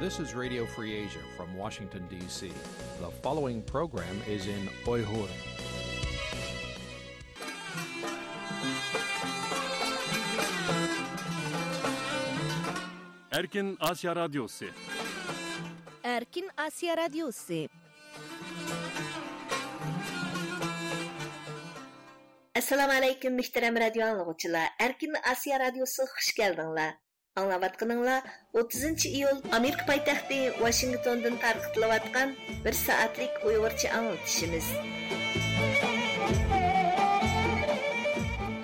This is Radio Free Asia from Washington, D.C. The following program is in Uyghur. Erkin Asya Radyosu Erkin Asya Radyosu Assalamu alaykum muhtaram radio anglag'uvchilar. Erkin Asiya radiosi xush keldinglar. Аңлаватқаныңла 30 июл Америка пайтақты Вашингтондан тарқытылыватқан бір саатлик ұйғырчы аңылтышымыз.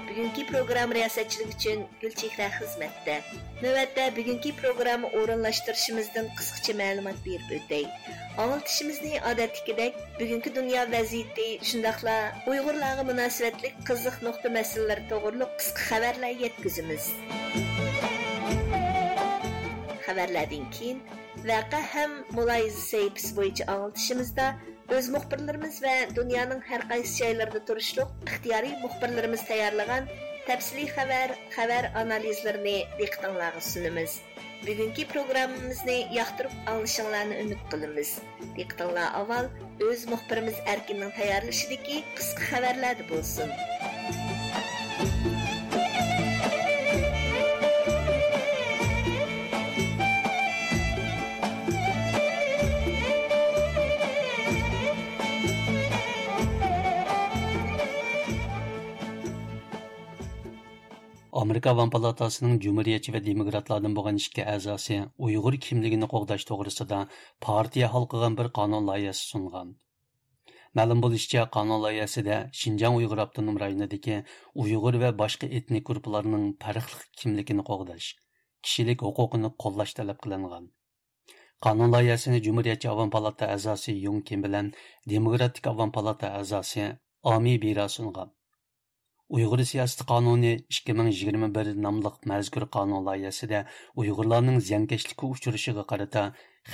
Бүгінгі программ риясатчылық үшін Гүлчехра қызметті. Нөвәтті бүгінгі программы орынлаштырышымыздың қысқыча мәлімат беріп өтей. Аңылтышымызны адаттікідек бүгінгі дүния вәзиетті, шындақла ұйғырлағы мұнасыветлік қызық нұқты мәселелер тоғырлық қысқы қабарлай еткізіміз. xabarlardan keyin vaqa ham muloyiz seypis bo'yicha anglitishimizda o'z muxbirlarimiz va dunyoning har qaysi joylarida turishliq ixtiyoriy muxbirlarimiz tayyorlagan tafsiliy xabar xabar analizlarini diqqatinglarga sunamiz bugungi programmamizni yoqtirib olishinglarni umid qilamiz diqqatinglar avval o'z muxbirimiz arkinning tayyorlashidagi qisqa xabarlar bo'lsin Amerika Avam Palatasining Cumhuriyetçi ve Demokratlardan bo'lgan ikki a'zosi Uyg'ur kimligini qo'g'dash to'g'risida partiya hal qilgan bir qonun loyihasi sungan. Ma'lum bo'lishicha, qonun loyihasida Xinjiang Uyg'ur avtonom rayonidagi Uyg'ur va boshqa etnik guruhlarning farqli kimligini qo'g'dash, kishilik huquqini qo'llash talab qilingan. Qonun loyihasini Cumhuriyetçi Avam Palata a'zosi Yung Kim bilan Demokratik Palata a'zosi sungan. Uyghur siyasi qonuni 2021 yigirma bir nomliq mazkur qonun loyihasida uyg'urlarning ziyonkashlikka uchrashiga qarata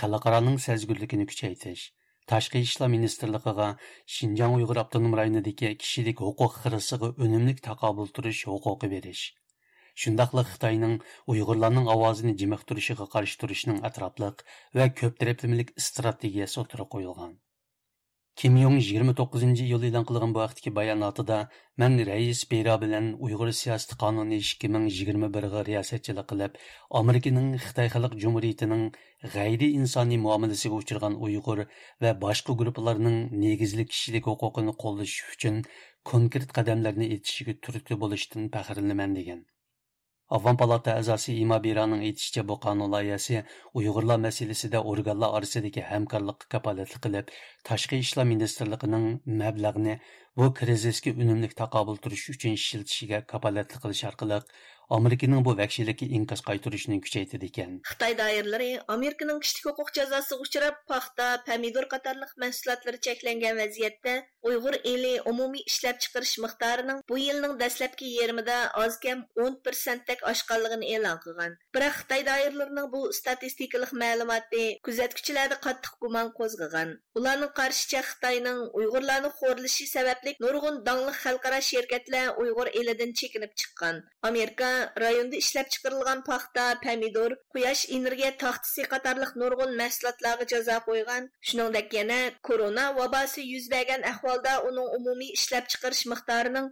xalqaroning sezgurligini kuchaytirish tashqi ishlar ministrligiga shinjang uyg'ur abdunum rayonidagi kishilik huquq hirisiga unumlik taqobul turish huquqi berish shundoqli xitoyning uyg'urlarning ovozini jimiq turishiga qarshi turishning atrofliq va ko'p tarafimlik qo'yilgan Kim Yong 29 iyul e'lon qilgan bu vaqtdagi bayonotida "Men rais Bera bilan Uyg'ur siyosati qonuni 2021 ga riyosatchilik qilib, Amerikaning Xitoy Xalq Jumhuriyatining g'ayri insoniy muomalasiga uchragan Uyg'ur va boshqa guruhlarning negizlik kishilik huquqini qo'llash uchun konkret qadamlarni etishiga turtki bo'lishdan faxrlanaman degan. Afg'on palata a'zosi Ima Biraning aytishicha bu qonun loyihasi Uyg'urlar masalasida organlar orasidagi hamkorlikqa kapolatlik qilib, tashqi ishlar ministrligining mablag'ni bu krizisga unumli taqobil turish uchun ishlatishiga kapolatlik qilish orqali Amerikaning bu vahshiylikka inkas qaytarishni kuchaytirdi ekan. Xitoy doiralari Amerikaning kishilik huquq jazosiga uchrab, paxta, pomidor qatorliq mahsulotlari cheklangan vaziyatda Uyg'ur eli umumiy ishlab chiqarish miqdorining bu yilning dastlabki yarmida oz kam 10% tak oshganligini e'lon qilgan. Biroq Xitoy doiralarining bu statistikalik ma'lumoti kuzatuvchilarda qattiq gumon qo'zg'agan. Ularning qarshicha Xitoyning Uyg'urlarni xo'rlishi sababli nurg'un dongli xalqaro shirkatlar Uyg'ur elidan chekinib chiqqan. Amerika rayonda ishlab chiqarilgan paxta, pomidor, quyosh energiya taxtisi qatorliq nurg'un mahsulotlarga jazo qo'ygan. Shuningdek yana korona vabosi yuz bergan ahvolda uning umumiy ishlab chiqarish miqdorining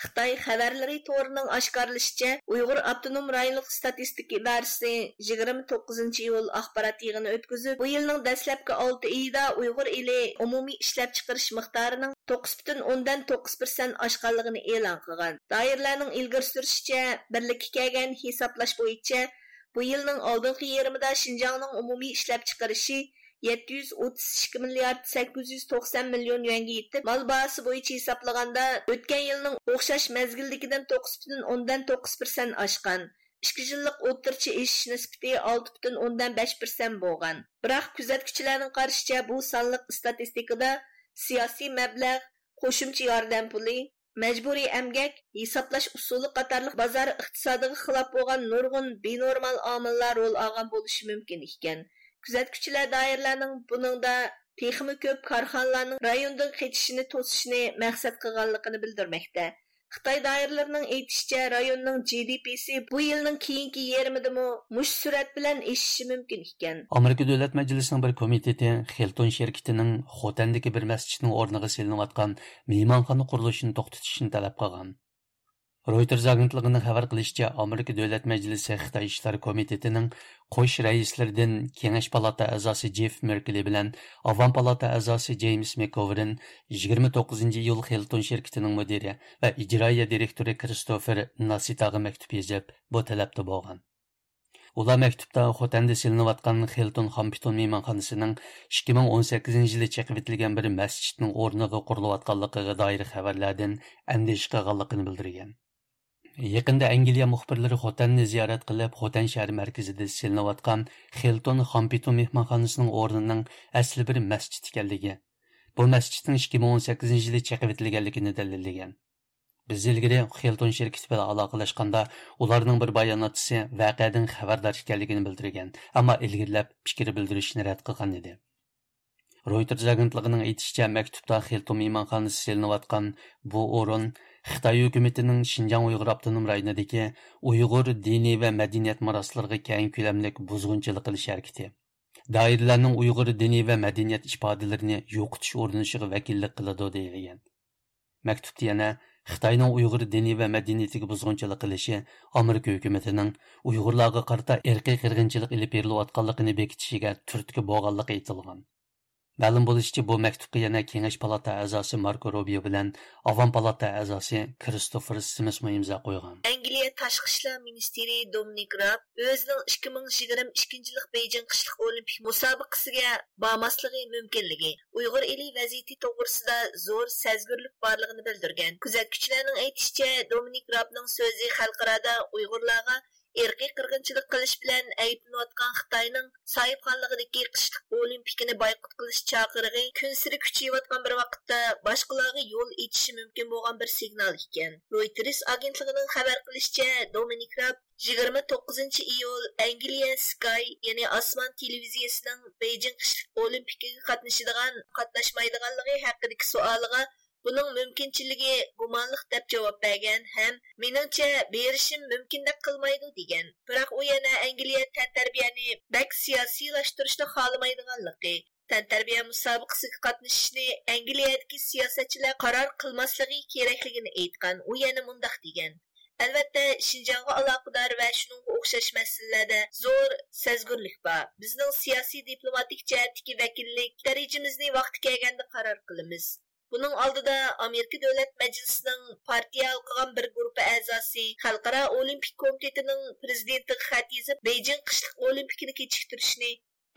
Xitoy xabarlari to'rining oshkorlashicha, Uyg'ur avtonom rayonlik statistika idorasi 29 iyul axborot yig'ini o'tkazib, bu yilning dastlabki 6 oyida Uyg'ur eli umumiy ishlab chiqarish miqdorining 9,9% oshganligini e'lon qilgan. Doirlarning ilgari surishicha, birlikka kelgan hisoblash bo'yicha bu yilning oldingi yarmida Xinjiangning umumiy ishlab chiqarishi 732 milliard 890 million yuanga yetib, mal baasi bo'yicha hisoblaganda o'tgan yilning o'xshash mazgildikidan 9,9% oshgan. ikki yillik o'rtacha eshish nisbati 6,5% bo'lgan. Biroq kuzatuvchilarning qarashicha bu sonliq statistikada siyosiy mablag', qo'shimcha yordam puli, majburiy emgak, hisoblash usuli qatorliq bozor iqtisodiga xilof bo'lgan nurg'un benormal omillar rol olgan bo'lishi mumkin ekan. Күзәткүчеләр даирләрнең buningda texmi ko'p korxonalarning rayondan ketishini to'sishni maqsad qilganligini bildirmoqda. Xitoy doiralarining aytishicha, rayonning GDPsi bu yilning keyingi yarmidami mush surat bilan eshishi mumkin ekan. Amerika Davlat Majlisining bir komiteti Hilton şirketining Xotandagi bir masjidning o'rniga selinayotgan mehmonxona qurilishini to'xtatishni talab qilgan. Reuters агентлігінің хабар қылышча Америка Дәулет Мәжлісі Қытай İşlər Комитетінің қойш рәислерден Кеңеш палата әзасы Джеф Меркеле білән Аван палата әзасы Джеймс Мековрин 29 июл Хилтон şirketінің мөдире ва иҗраия директоры Кристофер Наситагы мәктүп язып, бу болған. булган. Ular maktubda Xotanda silinayotgan Hilton Hampton mehmonxonasining 2018-yili chaqib бір bir орнығы o'rniga qurilayotganligiga doir xabarlardan andish qilganligini білдірген. Якында Англия мөхбирләре Хотанны зиярат кылып, Хотан шәһәр мәркәзендә селенәваткан Hilton Хампиту мехманханасының орнының әсле бер мәсҗид икәнлеге. Бу мәсҗиднең 2018 елда чакып ителгәнлегене дәлилләгән. Без илгәре Хилтон şirkәте белән алакалашканда, уларның бер баянатчысы вакыйдан хәбәрдар икәнлеген белдергән, әмма илгәрләп фикер белдерүшне рәт кылган. Reuters агентлигинең әйтүчә, мәктүбдә Хилтум иманханасы селеневаткан бу орын Хытай хөкүмәтенең Шинҗаң уйгыр автоном районындагы уйгыр дини ва мәдәният марасларыга кәң күләмлек бузгынчылык кылыш хәрәкәте. Даирләрнең уйгыр дини ва мәдәният ифадаларын юктыш урынышыга вәкиллек кылды яна Uyg'ur dini va madaniyatiga buzg'unchilik qilishi Amerika hukumatining Uyg'urlarga qarata irqiy qirg'inchilik ilib berilayotganligini bekitishiga turtki bo'lganligi aytilgan. Мәлім болышчы bu мәктубқа yana Kengash palata a'zosi Marko Rubio bilan Avam palata a'zosi Kristofer Simismo imzo qo'ygan. Angliya tashqi ishlar ministri Dominik Raab o'zining 2022 yillik Beijing qishliq olimpik musobaqasiga bormasligi mumkinligi, Uyg'ur eli vaziyati to'g'risida zo'r sezgurlik borligini bildirgan. Kuzatuvchilarning aytishicha, Dominik Raabning so'zi xalqarada Uyg'urlarga irqiy qirg'inchilik qilish bilan ayblanayotgan xitoyning sohibxonligidagi qishliq olimpikini boyqut qilish chaqirig'i kun siri kuchayayotgan bir vaqtda boshqalarga yo'l ichishi mumkin bo'lgan bir signal ekan reuters agentligining xabar qilishicha dominik rab 29 iyul Angliya Sky ya'ni Osmon televiziyasining Beijing qishliq olimpikiga qatnashadigan qatnashmaydiganligi haqidagi savoliga buning mumkinchiligi gumonliq deb javob bergan ham meningcha berishim mumkin deb qilmaydi degan biroq u yana angliya tantarbiyani bak siyosiylashtirishni xohlamaydiganligi tantarbiya musobaqasiga qatnashishni angliyadagi siyosatchilar qaror qilmasligi kerakligini aytgan u yana mundaq degan Әлбәттә, Шинҗанга aloqador ва shunga o'xshash masalalarda зур sezgurlik бар. Безнең сиясәт дипломатик җәһәттәге вәкиллек darajamizni вакыт kelganda карар кылабыз. Bunun aldıda Amerika Dövlət Məclisinin partiya alqıgan bir qrupu əzası Xalqara Olimpik Komitetinin prezidenti xat yazıb Beijing qışlıq olimpikini keçiktirishni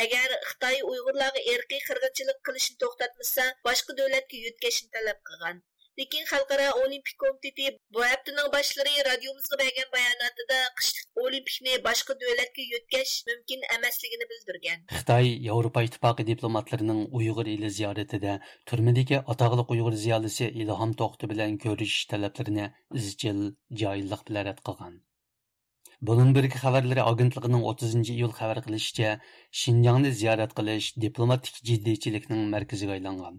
agar Xitoy Uyg'urlarga irqiy qirg'inchilik qilishni to'xtatmasa, boshqa davlatga yo'tkashni talab qilgan. Lekin xalqaro olimpik komiteti bu haftaning boshlari radiomizga bergan bayonotida qishliq olimpikni boshqa davlatga yo'tkash mumkin emasligini bildirgan xitoy yevropa ittifoqi diplomatlarining uyg'ur eli ziyoratida turmadagi atog'liq uyg'ur ziyolisi ilhom to'xti bilan ko'rishish talablarini izchil joyillik bilan rad qilgan Bloomberg xabarlari agentligining 30 iyul xabar qilishicha, Xinjiangni ziyorat qilish diplomatik jiddiychilikning markaziga aylangan.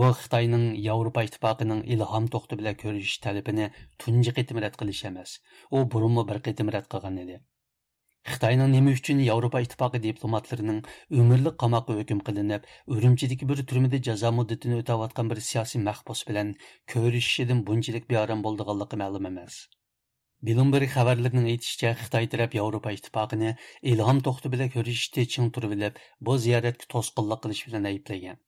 Bu Xitoyning Yevropa ittifoqining ilhom to'xti bilan ko'rishish talabini tunji qitim rad qilish emas. U burunmi bir qitim rad qilgan edi. Xitoyning nima uchun Yevropa ittifoqi diplomatlarining umrlik qamoqqa hukm qilinib, Urumchidagi bir turmada jazo muddatini o'tayotgan bir siyosiy mahbus bilan ko'rishishidan bunchalik bearam bo'lganligi ma'lum emas. Bloomberg xabarlarining aytishicha, Xitoy taraf Yevropa ittifoqini ilhom to'xti bilan ko'rishishda ching turib, bu ziyoratga to'sqinlik qilish bilan ayblagan.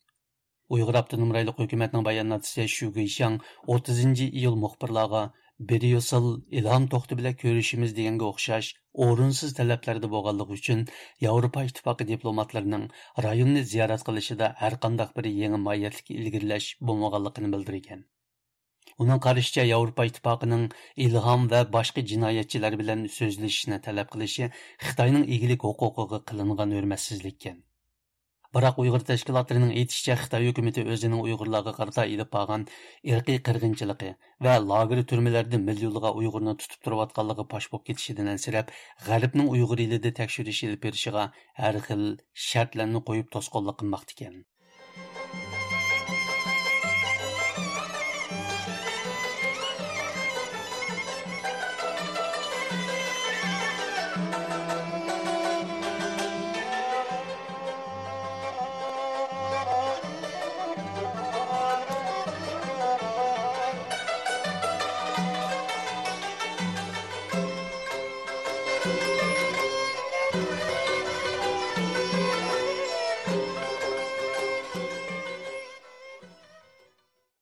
Uyghur Abdunum Raylık Hükümetinin bayanatçısı Xu Guishang 30 iyul muxbirlarga bir yosil ilham to'xti bilan ko'rishimiz deganga o'xshash o'rinsiz talablarda bo'lganligi uchun yevropa ittifoqi diplomatlarining rayonni ziyorat qilishida har qanday bir yangi moyatlik ilgirlash bo'lmaganligini bildirgan uning qarashicha yevropa ittifoqining ilhom va boshqa jinoyatchilar bilan so'zlashishni talab qilishi xitoyning egilik huquqiga qilingan hurmatsizlikkan Uyg'ur tashkilotlarining aytishicha Xitoy hukumati o'zining Uyg'urlarga qarata ilib borgan irqiy qirg'inchiligi va lager turmalarida millionlaga Uyg'urni tutib turayotganligi pash bo'lib ketishidan ansirab, G'arbning Uyg'ur elida tekshirish ilib berishiga har xil shartlarni qo'yib to'sqinlik qilmoqda ekan.